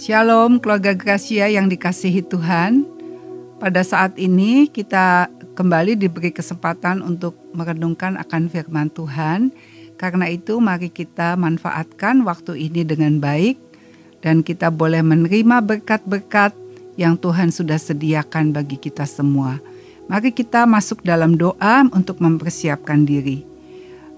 Shalom keluarga Gracia yang dikasihi Tuhan. Pada saat ini kita kembali diberi kesempatan untuk merenungkan akan firman Tuhan. Karena itu mari kita manfaatkan waktu ini dengan baik dan kita boleh menerima berkat-berkat yang Tuhan sudah sediakan bagi kita semua. Mari kita masuk dalam doa untuk mempersiapkan diri.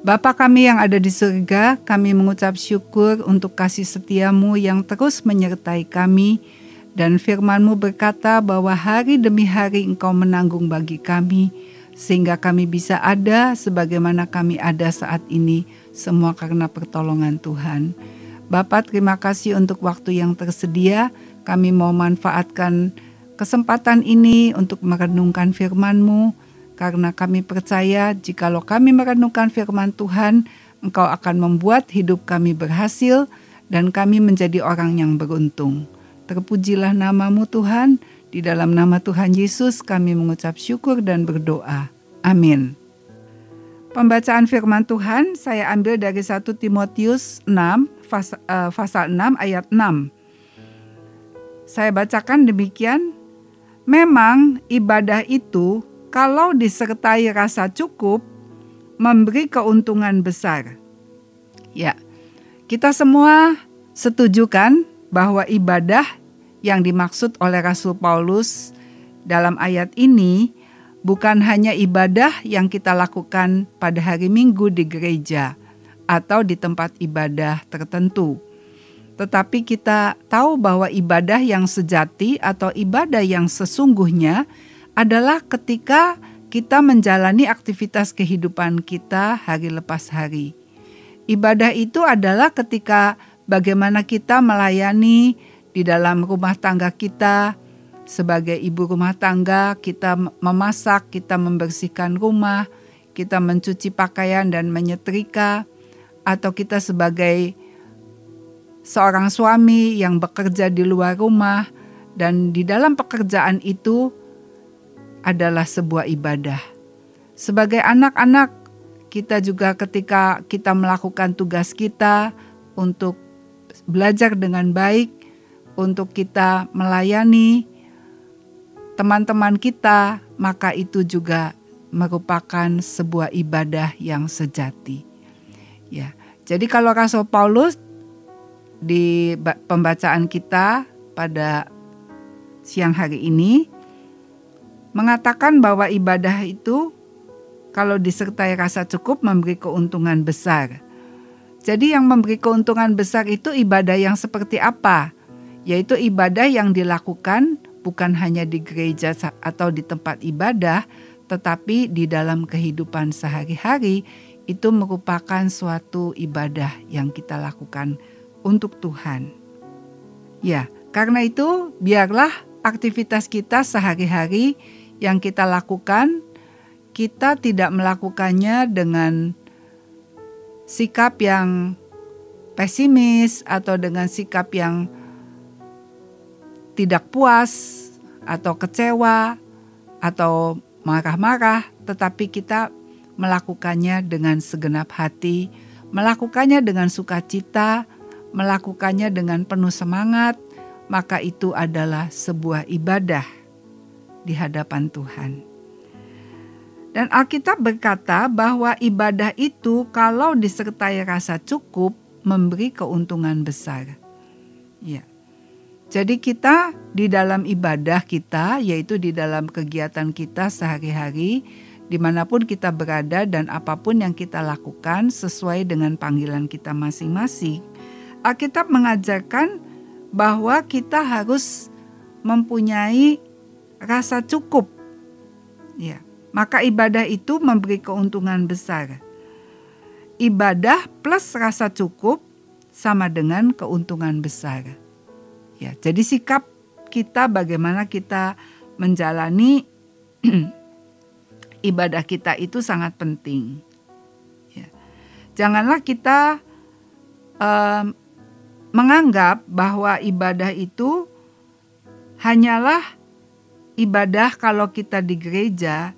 Bapa kami yang ada di surga, kami mengucap syukur untuk kasih setiamu yang terus menyertai kami, dan firmanmu berkata bahwa hari demi hari engkau menanggung bagi kami, sehingga kami bisa ada sebagaimana kami ada saat ini, semua karena pertolongan Tuhan. Bapak terima kasih untuk waktu yang tersedia, kami mau manfaatkan kesempatan ini untuk merenungkan firman-Mu, karena kami percaya jikalau kami merenungkan firman Tuhan, Engkau akan membuat hidup kami berhasil dan kami menjadi orang yang beruntung. Terpujilah namamu Tuhan, di dalam nama Tuhan Yesus kami mengucap syukur dan berdoa. Amin. Pembacaan firman Tuhan saya ambil dari 1 Timotius 6 pasal 6 ayat 6. Saya bacakan demikian, memang ibadah itu kalau disertai rasa cukup, memberi keuntungan besar. Ya, kita semua setuju kan bahwa ibadah yang dimaksud oleh Rasul Paulus dalam ayat ini bukan hanya ibadah yang kita lakukan pada hari Minggu di gereja atau di tempat ibadah tertentu. Tetapi kita tahu bahwa ibadah yang sejati atau ibadah yang sesungguhnya adalah ketika kita menjalani aktivitas kehidupan kita hari lepas hari. Ibadah itu adalah ketika bagaimana kita melayani di dalam rumah tangga kita, sebagai ibu rumah tangga, kita memasak, kita membersihkan rumah, kita mencuci pakaian dan menyetrika, atau kita sebagai seorang suami yang bekerja di luar rumah, dan di dalam pekerjaan itu adalah sebuah ibadah. Sebagai anak-anak, kita juga ketika kita melakukan tugas kita untuk belajar dengan baik, untuk kita melayani teman-teman kita, maka itu juga merupakan sebuah ibadah yang sejati. Ya. Jadi kalau Rasul Paulus di pembacaan kita pada siang hari ini mengatakan bahwa ibadah itu kalau disertai rasa cukup memberi keuntungan besar. Jadi yang memberi keuntungan besar itu ibadah yang seperti apa? Yaitu ibadah yang dilakukan bukan hanya di gereja atau di tempat ibadah, tetapi di dalam kehidupan sehari-hari itu merupakan suatu ibadah yang kita lakukan untuk Tuhan. Ya, karena itu biarlah aktivitas kita sehari-hari yang kita lakukan, kita tidak melakukannya dengan sikap yang pesimis atau dengan sikap yang tidak puas atau kecewa atau marah-marah, tetapi kita melakukannya dengan segenap hati, melakukannya dengan sukacita, melakukannya dengan penuh semangat, maka itu adalah sebuah ibadah di hadapan Tuhan. Dan Alkitab berkata bahwa ibadah itu kalau disertai rasa cukup memberi keuntungan besar. Ya. Jadi kita di dalam ibadah kita yaitu di dalam kegiatan kita sehari-hari di mana pun kita berada dan apa pun yang kita lakukan sesuai dengan panggilan kita masing-masing. Alkitab mengajarkan bahwa kita harus mempunyai rasa cukup. Ya, maka ibadah itu memberi keuntungan besar. Ibadah plus rasa cukup sama dengan keuntungan besar. Ya, jadi sikap kita bagaimana kita menjalani ibadah kita itu sangat penting. Ya. Janganlah kita um, menganggap bahwa ibadah itu hanyalah ibadah kalau kita di gereja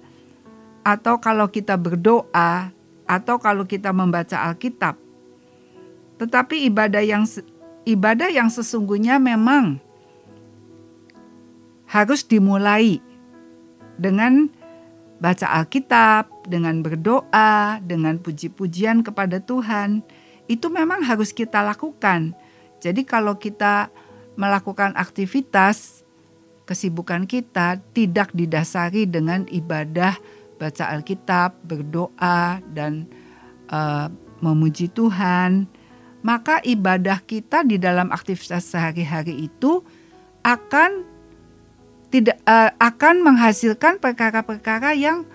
atau kalau kita berdoa atau kalau kita membaca Alkitab. Tetapi ibadah yang ibadah yang sesungguhnya memang harus dimulai dengan baca Alkitab, dengan berdoa, dengan puji-pujian kepada Tuhan. Itu memang harus kita lakukan. Jadi kalau kita melakukan aktivitas kesibukan kita tidak didasari dengan ibadah baca Alkitab, berdoa dan uh, memuji Tuhan, maka ibadah kita di dalam aktivitas sehari-hari itu akan tidak uh, akan menghasilkan perkara-perkara yang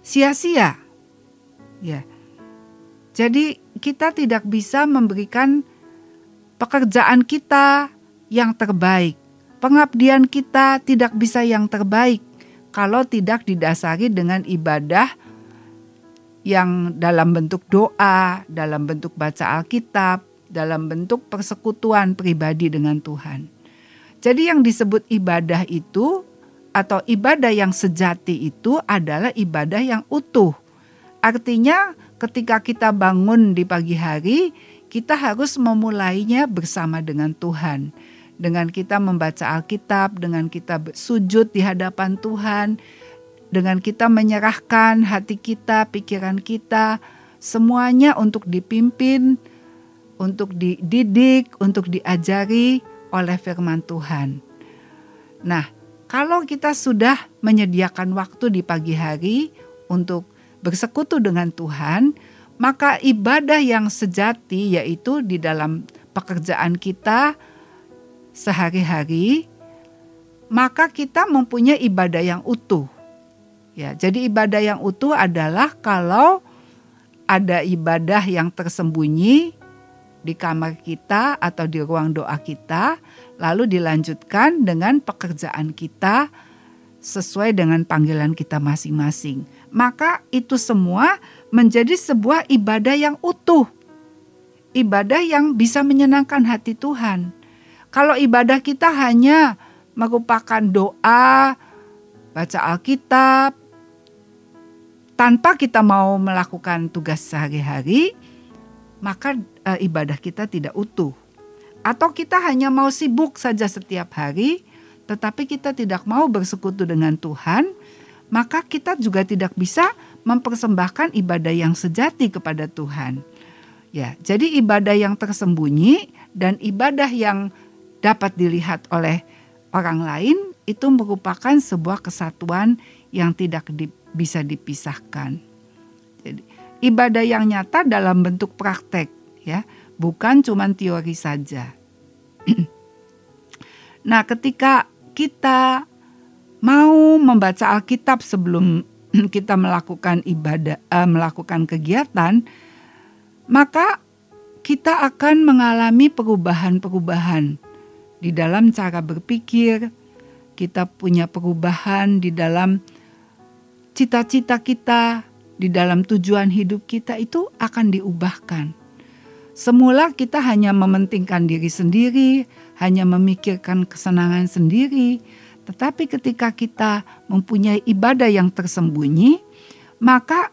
sia-sia. Ya. Jadi kita tidak bisa memberikan pekerjaan kita yang terbaik. Pengabdian kita tidak bisa yang terbaik kalau tidak didasari dengan ibadah yang dalam bentuk doa, dalam bentuk baca Alkitab, dalam bentuk persekutuan pribadi dengan Tuhan. Jadi yang disebut ibadah itu atau ibadah yang sejati itu adalah ibadah yang utuh. Artinya ketika kita bangun di pagi hari, kita harus memulainya bersama dengan Tuhan. Dengan kita membaca Alkitab, dengan kita sujud di hadapan Tuhan, dengan kita menyerahkan hati kita, pikiran kita, semuanya untuk dipimpin, untuk dididik, untuk diajari oleh firman Tuhan. Nah, kalau kita sudah menyediakan waktu di pagi hari untuk bersekutu dengan Tuhan, maka ibadah yang sejati yaitu di dalam pekerjaan kita sehari-hari, maka kita mempunyai ibadah yang utuh. Ya, jadi ibadah yang utuh adalah kalau ada ibadah yang tersembunyi di kamar kita atau di ruang doa kita, lalu dilanjutkan dengan pekerjaan kita sesuai dengan panggilan kita masing-masing. Maka itu semua menjadi sebuah ibadah yang utuh. Ibadah yang bisa menyenangkan hati Tuhan. Kalau ibadah kita hanya merupakan doa, baca Alkitab, tanpa kita mau melakukan tugas sehari-hari, maka e, ibadah kita tidak utuh. Atau kita hanya mau sibuk saja setiap hari, tetapi kita tidak mau bersekutu dengan Tuhan, maka kita juga tidak bisa mempersembahkan ibadah yang sejati kepada Tuhan. Ya, jadi ibadah yang tersembunyi dan ibadah yang dapat dilihat oleh orang lain itu merupakan sebuah kesatuan yang tidak di, bisa dipisahkan. Jadi ibadah yang nyata dalam bentuk praktek ya, bukan cuma teori saja. nah, ketika kita mau membaca Alkitab sebelum kita melakukan ibadah, uh, melakukan kegiatan, maka kita akan mengalami perubahan-perubahan di dalam cara berpikir, kita punya perubahan di dalam cita-cita kita, di dalam tujuan hidup kita itu akan diubahkan. Semula kita hanya mementingkan diri sendiri, hanya memikirkan kesenangan sendiri, tetapi ketika kita mempunyai ibadah yang tersembunyi, maka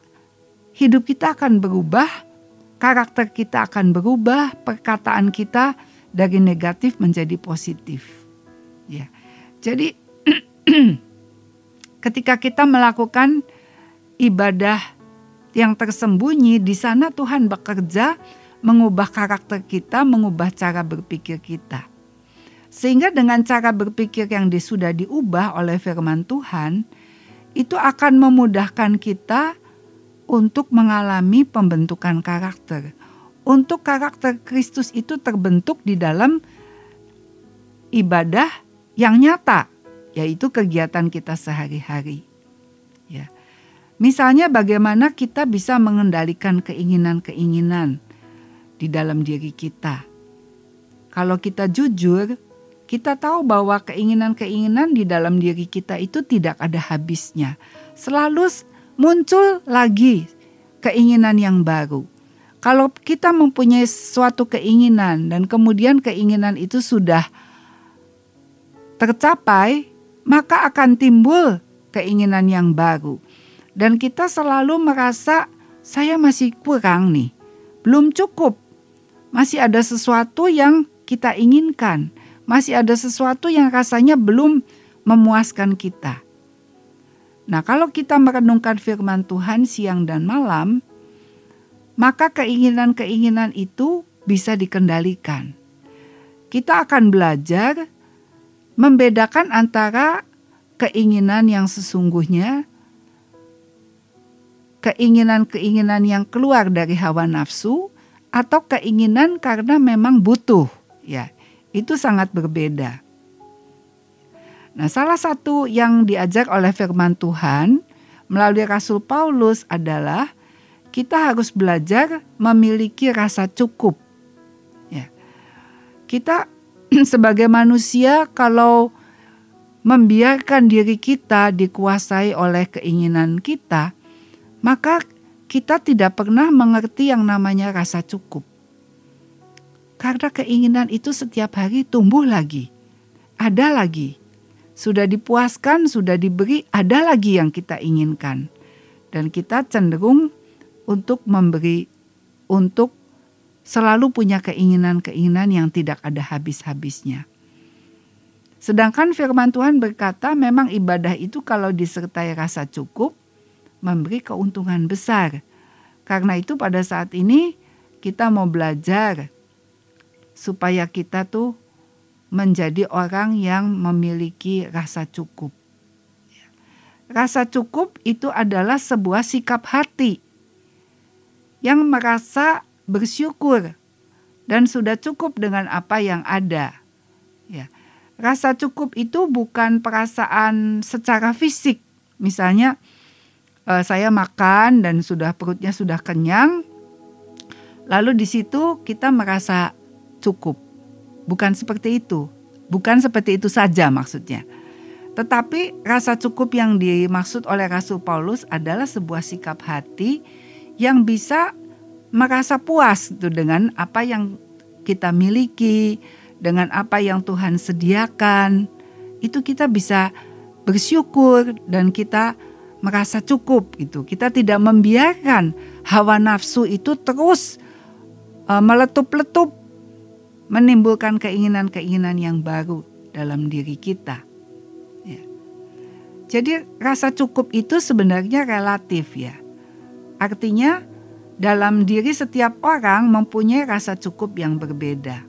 hidup kita akan berubah, karakter kita akan berubah, perkataan kita dari negatif menjadi positif. Ya. Jadi ketika kita melakukan ibadah yang tersembunyi, di sana Tuhan bekerja mengubah karakter kita, mengubah cara berpikir kita. Sehingga dengan cara berpikir yang sudah diubah oleh firman Tuhan, itu akan memudahkan kita untuk mengalami pembentukan karakter. Untuk karakter Kristus itu terbentuk di dalam ibadah yang nyata, yaitu kegiatan kita sehari-hari. Ya. Misalnya bagaimana kita bisa mengendalikan keinginan-keinginan di dalam diri kita. Kalau kita jujur, kita tahu bahwa keinginan-keinginan di dalam diri kita itu tidak ada habisnya. Selalu muncul lagi keinginan yang baru. Kalau kita mempunyai suatu keinginan dan kemudian keinginan itu sudah tercapai, maka akan timbul keinginan yang baru dan kita selalu merasa saya masih kurang nih, belum cukup. Masih ada sesuatu yang kita inginkan. Masih ada sesuatu yang rasanya belum memuaskan kita. Nah, kalau kita merenungkan firman Tuhan siang dan malam, maka keinginan-keinginan itu bisa dikendalikan. Kita akan belajar membedakan antara keinginan yang sesungguhnya, keinginan-keinginan yang keluar dari hawa nafsu, atau keinginan karena memang butuh. Ya, itu sangat berbeda. Nah, salah satu yang diajar oleh firman Tuhan melalui Rasul Paulus adalah kita harus belajar memiliki rasa cukup. Ya. Kita sebagai manusia kalau membiarkan diri kita dikuasai oleh keinginan kita, maka kita tidak pernah mengerti yang namanya rasa cukup. Karena keinginan itu setiap hari tumbuh lagi, ada lagi, sudah dipuaskan, sudah diberi, ada lagi yang kita inginkan. Dan kita cenderung untuk memberi, untuk selalu punya keinginan-keinginan yang tidak ada habis-habisnya. Sedangkan firman Tuhan berkata memang ibadah itu kalau disertai rasa cukup, memberi keuntungan besar. Karena itu pada saat ini kita mau belajar supaya kita tuh menjadi orang yang memiliki rasa cukup. Rasa cukup itu adalah sebuah sikap hati yang merasa bersyukur dan sudah cukup dengan apa yang ada. Ya. Rasa cukup itu bukan perasaan secara fisik. Misalnya eh, saya makan dan sudah perutnya sudah kenyang, lalu di situ kita merasa cukup. Bukan seperti itu. Bukan seperti itu saja maksudnya. Tetapi rasa cukup yang dimaksud oleh Rasul Paulus adalah sebuah sikap hati yang bisa merasa puas itu dengan apa yang kita miliki, dengan apa yang Tuhan sediakan. Itu kita bisa bersyukur dan kita merasa cukup gitu. Kita tidak membiarkan hawa nafsu itu terus uh, meletup-letup menimbulkan keinginan-keinginan yang baru dalam diri kita. Ya. Jadi rasa cukup itu sebenarnya relatif ya. Artinya dalam diri setiap orang mempunyai rasa cukup yang berbeda.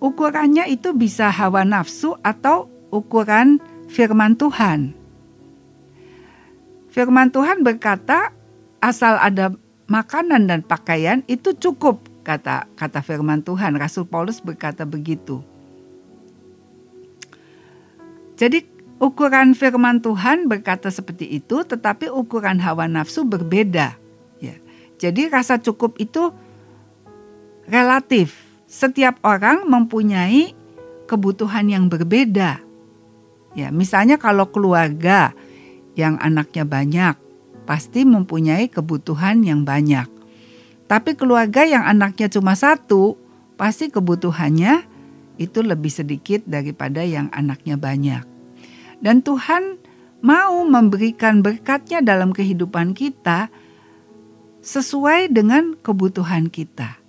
Ukurannya itu bisa hawa nafsu atau ukuran firman Tuhan. Firman Tuhan berkata, asal ada makanan dan pakaian itu cukup kata kata firman Tuhan. Rasul Paulus berkata begitu. Jadi ukuran firman Tuhan berkata seperti itu, tetapi ukuran hawa nafsu berbeda. Ya. Jadi rasa cukup itu relatif. Setiap orang mempunyai kebutuhan yang berbeda. Ya, misalnya kalau keluarga yang anaknya banyak, pasti mempunyai kebutuhan yang banyak. Tapi keluarga yang anaknya cuma satu, pasti kebutuhannya itu lebih sedikit daripada yang anaknya banyak. Dan Tuhan mau memberikan berkatnya dalam kehidupan kita sesuai dengan kebutuhan kita.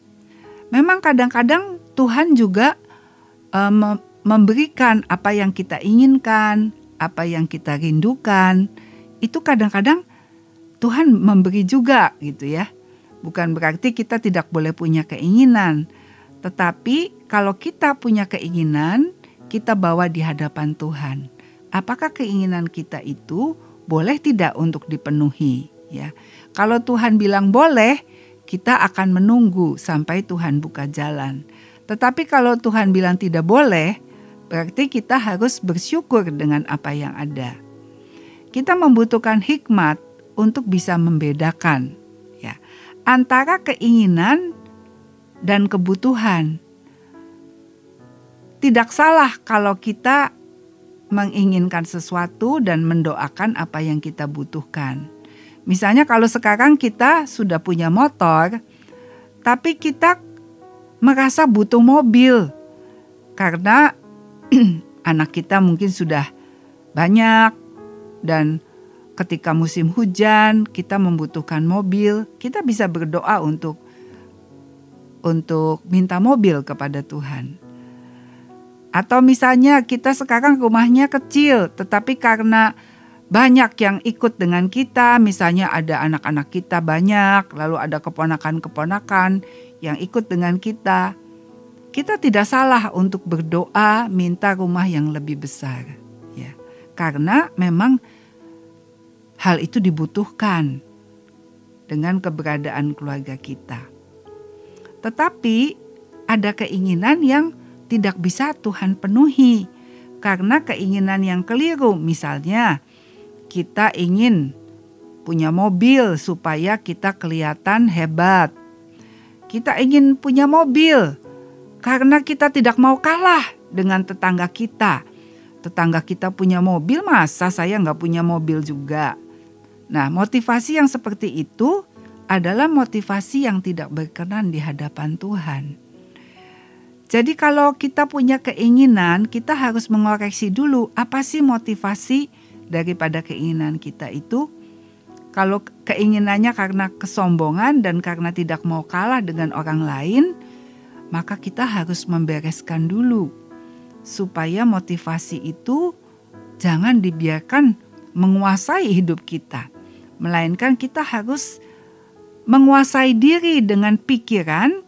Memang kadang-kadang Tuhan juga um, memberikan apa yang kita inginkan, apa yang kita rindukan. Itu kadang-kadang Tuhan memberi juga gitu ya. Bukan berarti kita tidak boleh punya keinginan, tetapi kalau kita punya keinginan, kita bawa di hadapan Tuhan. Apakah keinginan kita itu boleh tidak untuk dipenuhi? Ya, kalau Tuhan bilang boleh, kita akan menunggu sampai Tuhan buka jalan. Tetapi kalau Tuhan bilang tidak boleh, berarti kita harus bersyukur dengan apa yang ada. Kita membutuhkan hikmat untuk bisa membedakan antara keinginan dan kebutuhan. Tidak salah kalau kita menginginkan sesuatu dan mendoakan apa yang kita butuhkan. Misalnya kalau sekarang kita sudah punya motor, tapi kita merasa butuh mobil karena anak kita mungkin sudah banyak dan ketika musim hujan kita membutuhkan mobil, kita bisa berdoa untuk untuk minta mobil kepada Tuhan. Atau misalnya kita sekarang rumahnya kecil, tetapi karena banyak yang ikut dengan kita, misalnya ada anak-anak kita banyak, lalu ada keponakan-keponakan yang ikut dengan kita. Kita tidak salah untuk berdoa minta rumah yang lebih besar, ya. Karena memang hal itu dibutuhkan dengan keberadaan keluarga kita. Tetapi ada keinginan yang tidak bisa Tuhan penuhi karena keinginan yang keliru. Misalnya, kita ingin punya mobil supaya kita kelihatan hebat. Kita ingin punya mobil karena kita tidak mau kalah dengan tetangga kita. Tetangga kita punya mobil, masa saya nggak punya mobil juga? Nah, motivasi yang seperti itu adalah motivasi yang tidak berkenan di hadapan Tuhan. Jadi kalau kita punya keinginan, kita harus mengoreksi dulu apa sih motivasi daripada keinginan kita itu. Kalau keinginannya karena kesombongan dan karena tidak mau kalah dengan orang lain, maka kita harus membereskan dulu supaya motivasi itu jangan dibiarkan menguasai hidup kita. Melainkan kita harus menguasai diri dengan pikiran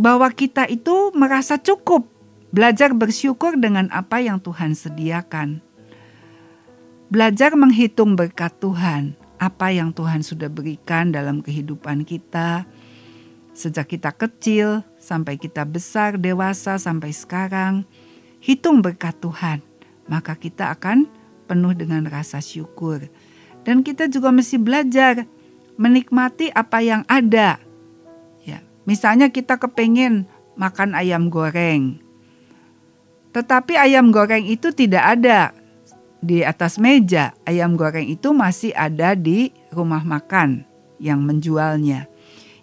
bahwa kita itu merasa cukup belajar bersyukur dengan apa yang Tuhan sediakan. Belajar menghitung berkat Tuhan, apa yang Tuhan sudah berikan dalam kehidupan kita. Sejak kita kecil sampai kita besar, dewasa sampai sekarang, hitung berkat Tuhan, maka kita akan penuh dengan rasa syukur. Dan kita juga mesti belajar menikmati apa yang ada, Misalnya kita kepengen makan ayam goreng. Tetapi ayam goreng itu tidak ada di atas meja. Ayam goreng itu masih ada di rumah makan yang menjualnya.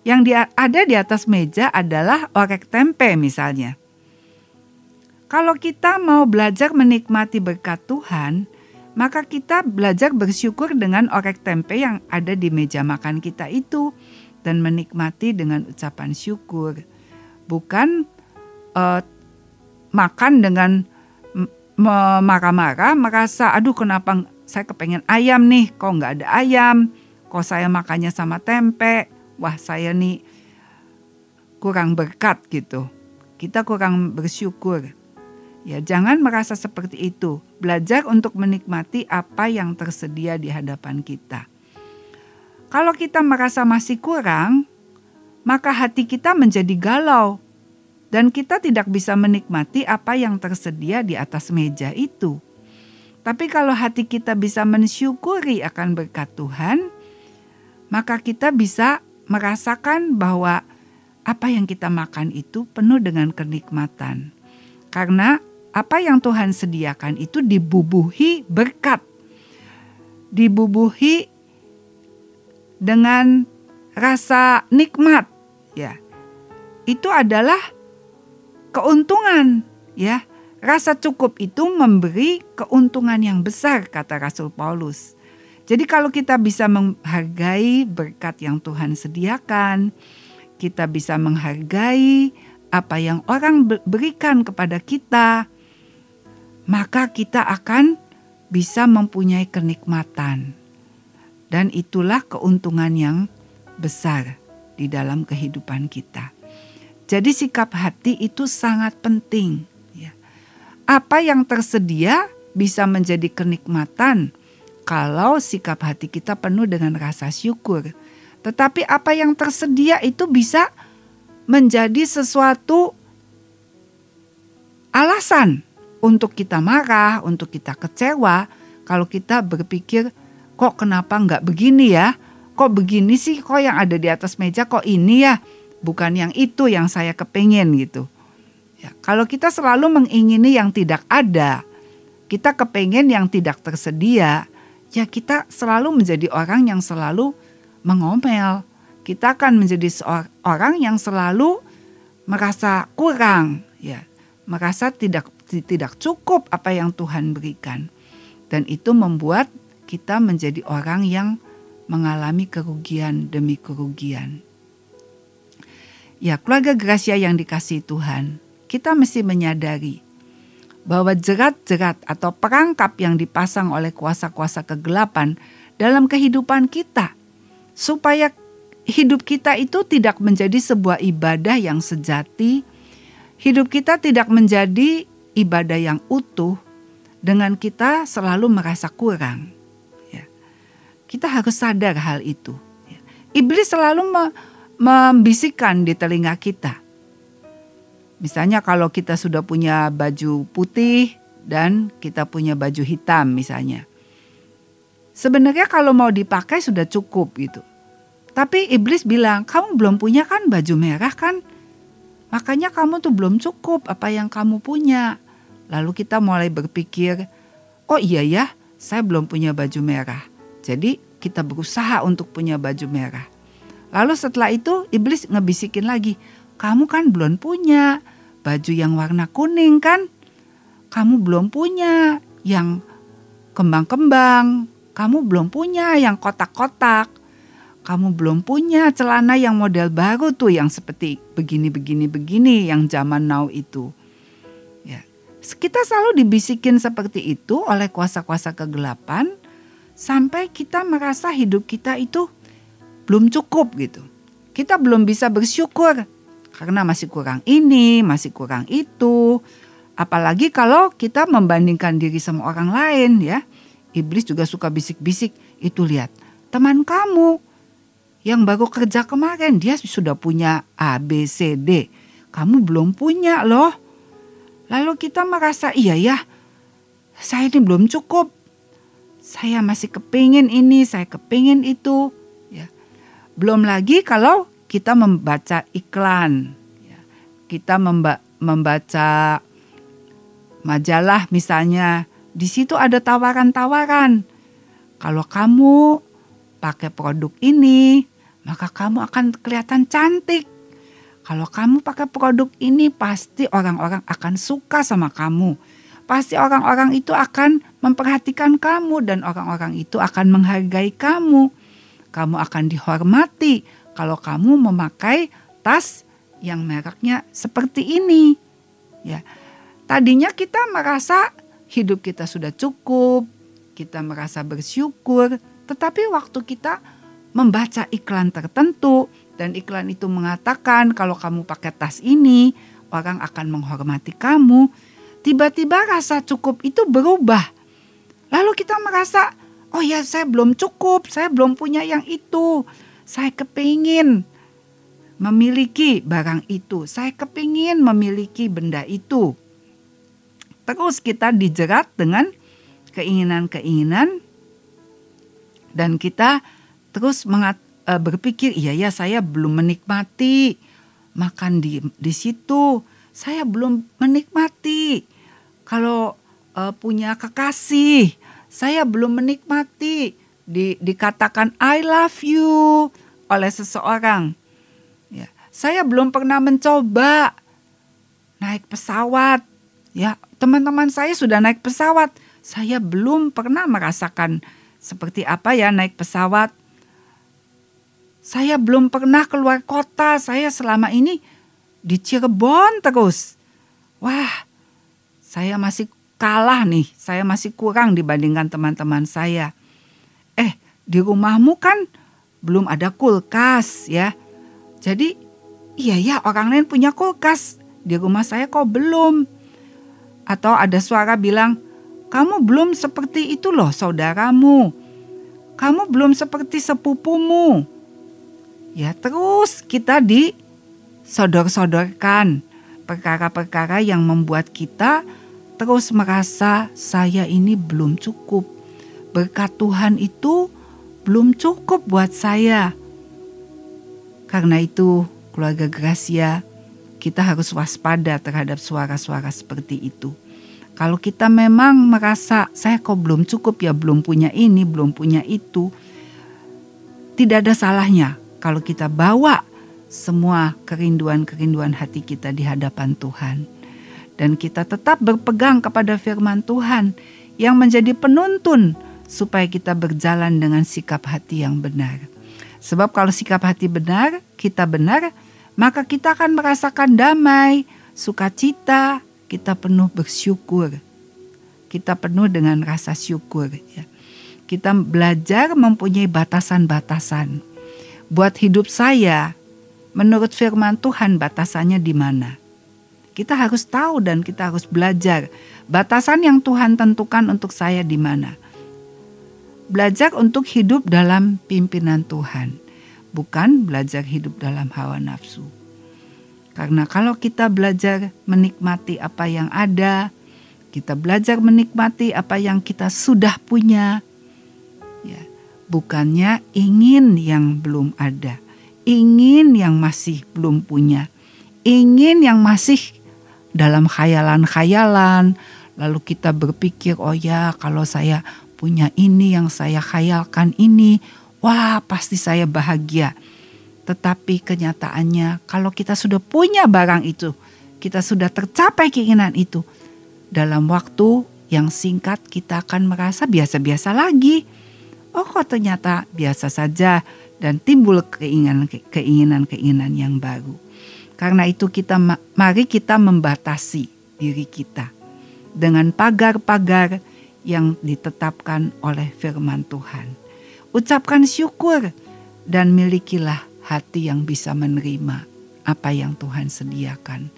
Yang di, ada di atas meja adalah orek tempe misalnya. Kalau kita mau belajar menikmati berkat Tuhan, maka kita belajar bersyukur dengan orek tempe yang ada di meja makan kita itu dan menikmati dengan ucapan syukur, bukan uh, makan dengan marah-marah, merasa aduh kenapa saya kepengen ayam nih, kok nggak ada ayam, kok saya makannya sama tempe, wah saya nih kurang berkat gitu. Kita kurang bersyukur. Ya, jangan merasa seperti itu. Belajar untuk menikmati apa yang tersedia di hadapan kita. Kalau kita merasa masih kurang, maka hati kita menjadi galau dan kita tidak bisa menikmati apa yang tersedia di atas meja itu. Tapi kalau hati kita bisa mensyukuri akan berkat Tuhan, maka kita bisa merasakan bahwa apa yang kita makan itu penuh dengan kenikmatan. Karena apa yang Tuhan sediakan itu dibubuhi berkat. Dibubuhi dengan rasa nikmat ya. Itu adalah keuntungan ya. Rasa cukup itu memberi keuntungan yang besar kata Rasul Paulus. Jadi kalau kita bisa menghargai berkat yang Tuhan sediakan kita bisa menghargai apa yang orang berikan kepada kita maka kita akan bisa mempunyai kenikmatan dan itulah keuntungan yang besar di dalam kehidupan kita. Jadi sikap hati itu sangat penting. Ya. Apa yang tersedia bisa menjadi kenikmatan kalau sikap hati kita penuh dengan rasa syukur. Tetapi apa yang tersedia itu bisa menjadi sesuatu alasan untuk kita marah, untuk kita kecewa, kalau kita berpikir kok kenapa nggak begini ya? Kok begini sih? Kok yang ada di atas meja kok ini ya? Bukan yang itu yang saya kepengen gitu. Ya, kalau kita selalu mengingini yang tidak ada, kita kepengen yang tidak tersedia, ya kita selalu menjadi orang yang selalu mengomel. Kita akan menjadi orang yang selalu merasa kurang, ya, merasa tidak tidak cukup apa yang Tuhan berikan. Dan itu membuat kita menjadi orang yang mengalami kerugian demi kerugian. Ya, keluarga Gracia yang dikasih Tuhan, kita mesti menyadari bahwa jerat-jerat atau perangkap yang dipasang oleh kuasa-kuasa kegelapan dalam kehidupan kita, supaya hidup kita itu tidak menjadi sebuah ibadah yang sejati, hidup kita tidak menjadi ibadah yang utuh, dengan kita selalu merasa kurang. Kita harus sadar hal itu. Iblis selalu me membisikkan di telinga kita. Misalnya kalau kita sudah punya baju putih dan kita punya baju hitam misalnya. Sebenarnya kalau mau dipakai sudah cukup gitu. Tapi iblis bilang, kamu belum punya kan baju merah kan? Makanya kamu tuh belum cukup apa yang kamu punya. Lalu kita mulai berpikir, oh iya ya, saya belum punya baju merah. Jadi kita berusaha untuk punya baju merah. Lalu setelah itu iblis ngebisikin lagi, kamu kan belum punya baju yang warna kuning kan? Kamu belum punya yang kembang-kembang, kamu belum punya yang kotak-kotak, kamu belum punya celana yang model baru tuh yang seperti begini-begini-begini yang zaman now itu. Ya. Kita selalu dibisikin seperti itu oleh kuasa-kuasa kegelapan sampai kita merasa hidup kita itu belum cukup gitu. Kita belum bisa bersyukur karena masih kurang ini, masih kurang itu. Apalagi kalau kita membandingkan diri sama orang lain ya. Iblis juga suka bisik-bisik, itu lihat teman kamu yang baru kerja kemarin dia sudah punya A, B, C, D. Kamu belum punya loh. Lalu kita merasa iya ya, saya ini belum cukup. Saya masih kepingin ini, saya kepingin itu. Belum lagi kalau kita membaca iklan, ya. kita memba membaca majalah misalnya, di situ ada tawaran-tawaran. Kalau kamu pakai produk ini, maka kamu akan kelihatan cantik. Kalau kamu pakai produk ini, pasti orang-orang akan suka sama kamu. Pasti orang-orang itu akan memperhatikan kamu, dan orang-orang itu akan menghargai kamu kamu akan dihormati kalau kamu memakai tas yang mereknya seperti ini. Ya. Tadinya kita merasa hidup kita sudah cukup, kita merasa bersyukur, tetapi waktu kita membaca iklan tertentu dan iklan itu mengatakan kalau kamu pakai tas ini, orang akan menghormati kamu. Tiba-tiba rasa cukup itu berubah. Lalu kita merasa oh ya saya belum cukup, saya belum punya yang itu. Saya kepingin memiliki barang itu, saya kepingin memiliki benda itu. Terus kita dijerat dengan keinginan-keinginan dan kita terus mengat, e, berpikir iya ya saya belum menikmati makan di di situ saya belum menikmati kalau e, punya kekasih saya belum menikmati di, dikatakan I love you oleh seseorang. Ya, saya belum pernah mencoba naik pesawat. Ya, teman-teman saya sudah naik pesawat. Saya belum pernah merasakan seperti apa ya naik pesawat. Saya belum pernah keluar kota. Saya selama ini di Cirebon terus. Wah, saya masih kalah nih, saya masih kurang dibandingkan teman-teman saya. Eh, di rumahmu kan belum ada kulkas ya. Jadi, iya ya orang lain punya kulkas, di rumah saya kok belum. Atau ada suara bilang, kamu belum seperti itu loh saudaramu. Kamu belum seperti sepupumu. Ya terus kita disodor-sodorkan perkara-perkara yang membuat kita terus merasa saya ini belum cukup. Berkat Tuhan itu belum cukup buat saya. Karena itu, keluarga Gracia, kita harus waspada terhadap suara-suara seperti itu. Kalau kita memang merasa saya kok belum cukup ya, belum punya ini, belum punya itu, tidak ada salahnya kalau kita bawa semua kerinduan-kerinduan hati kita di hadapan Tuhan dan kita tetap berpegang kepada firman Tuhan yang menjadi penuntun supaya kita berjalan dengan sikap hati yang benar. Sebab kalau sikap hati benar, kita benar, maka kita akan merasakan damai, sukacita, kita penuh bersyukur. Kita penuh dengan rasa syukur ya. Kita belajar mempunyai batasan-batasan. Buat hidup saya, menurut firman Tuhan batasannya di mana? Kita harus tahu dan kita harus belajar batasan yang Tuhan tentukan untuk saya di mana. Belajar untuk hidup dalam pimpinan Tuhan, bukan belajar hidup dalam hawa nafsu. Karena kalau kita belajar menikmati apa yang ada, kita belajar menikmati apa yang kita sudah punya, ya, bukannya ingin yang belum ada, ingin yang masih belum punya, ingin yang masih dalam khayalan-khayalan, lalu kita berpikir, oh ya kalau saya punya ini yang saya khayalkan ini, wah pasti saya bahagia. Tetapi kenyataannya kalau kita sudah punya barang itu, kita sudah tercapai keinginan itu, dalam waktu yang singkat kita akan merasa biasa-biasa lagi. Oh kok ternyata biasa saja dan timbul keinginan-keinginan yang baru. Karena itu kita mari kita membatasi diri kita dengan pagar-pagar yang ditetapkan oleh firman Tuhan. Ucapkan syukur dan milikilah hati yang bisa menerima apa yang Tuhan sediakan.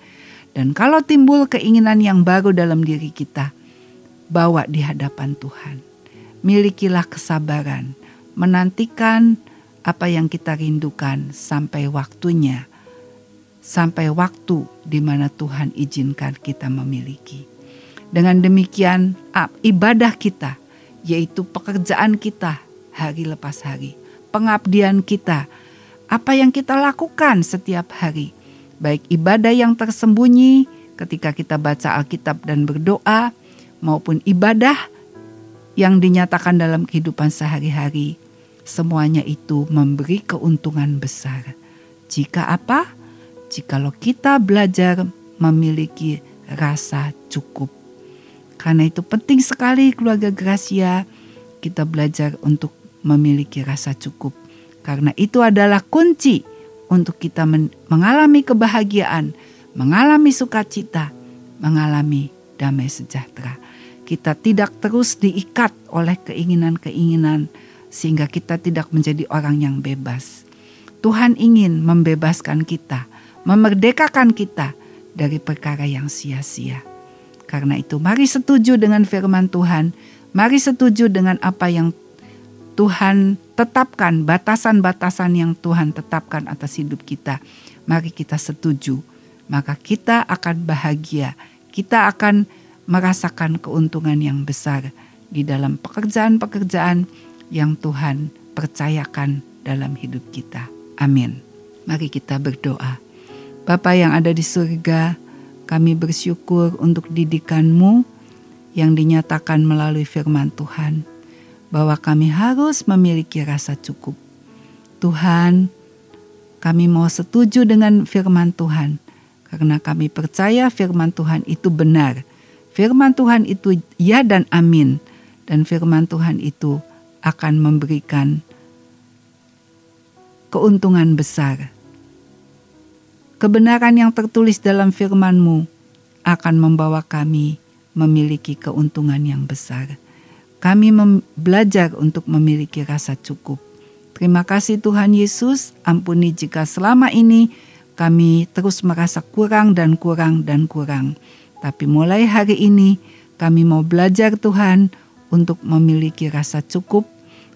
Dan kalau timbul keinginan yang baru dalam diri kita, bawa di hadapan Tuhan. Milikilah kesabaran, menantikan apa yang kita rindukan sampai waktunya, sampai waktu di mana Tuhan izinkan kita memiliki. Dengan demikian, ibadah kita, yaitu pekerjaan kita hari lepas hari, pengabdian kita, apa yang kita lakukan setiap hari, baik ibadah yang tersembunyi ketika kita baca Alkitab dan berdoa, maupun ibadah yang dinyatakan dalam kehidupan sehari-hari, semuanya itu memberi keuntungan besar. Jika apa? Jikalau kita belajar memiliki rasa cukup. Karena itu penting sekali keluarga Gracia kita belajar untuk memiliki rasa cukup. Karena itu adalah kunci untuk kita mengalami kebahagiaan, mengalami sukacita, mengalami damai sejahtera. Kita tidak terus diikat oleh keinginan-keinginan sehingga kita tidak menjadi orang yang bebas. Tuhan ingin membebaskan kita, memerdekakan kita dari perkara yang sia-sia. Karena itu mari setuju dengan firman Tuhan, mari setuju dengan apa yang Tuhan tetapkan batasan-batasan yang Tuhan tetapkan atas hidup kita. Mari kita setuju, maka kita akan bahagia. Kita akan merasakan keuntungan yang besar di dalam pekerjaan-pekerjaan yang Tuhan percayakan dalam hidup kita. Amin. Mari kita berdoa. Bapa yang ada di surga, kami bersyukur untuk didikanmu yang dinyatakan melalui firman Tuhan bahwa kami harus memiliki rasa cukup. Tuhan, kami mau setuju dengan firman Tuhan karena kami percaya firman Tuhan itu benar. Firman Tuhan itu ya dan amin dan firman Tuhan itu akan memberikan keuntungan besar. Kebenaran yang tertulis dalam firman-Mu akan membawa kami memiliki keuntungan yang besar. Kami belajar untuk memiliki rasa cukup. Terima kasih Tuhan Yesus, ampuni jika selama ini kami terus merasa kurang dan kurang dan kurang. Tapi mulai hari ini kami mau belajar Tuhan untuk memiliki rasa cukup.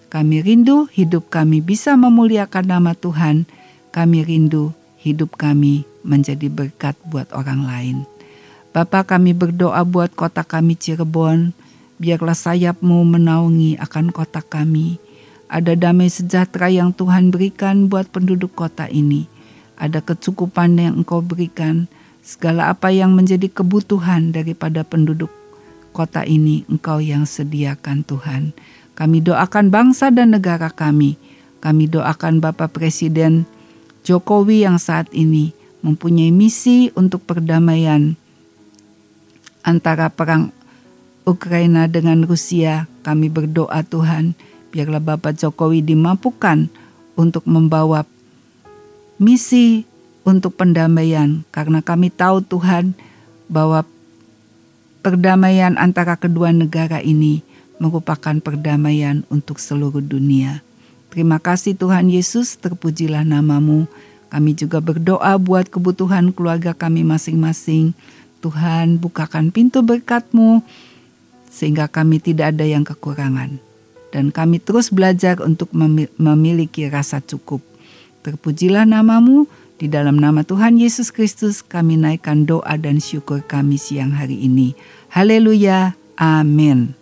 Kami rindu hidup kami bisa memuliakan nama Tuhan. Kami rindu hidup kami menjadi berkat buat orang lain. Bapak kami berdoa buat kota kami Cirebon, biarlah sayapmu menaungi akan kota kami. Ada damai sejahtera yang Tuhan berikan buat penduduk kota ini. Ada kecukupan yang engkau berikan. Segala apa yang menjadi kebutuhan daripada penduduk kota ini engkau yang sediakan Tuhan. Kami doakan bangsa dan negara kami. Kami doakan Bapak Presiden Jokowi yang saat ini mempunyai misi untuk perdamaian antara perang Ukraina dengan Rusia, kami berdoa Tuhan, biarlah Bapak Jokowi dimampukan untuk membawa misi untuk pendamaian karena kami tahu Tuhan bahwa perdamaian antara kedua negara ini merupakan perdamaian untuk seluruh dunia. Terima kasih Tuhan Yesus, terpujilah namamu. Kami juga berdoa buat kebutuhan keluarga kami masing-masing. Tuhan bukakan pintu berkatmu sehingga kami tidak ada yang kekurangan. Dan kami terus belajar untuk memiliki rasa cukup. Terpujilah namamu, di dalam nama Tuhan Yesus Kristus kami naikkan doa dan syukur kami siang hari ini. Haleluya, amin.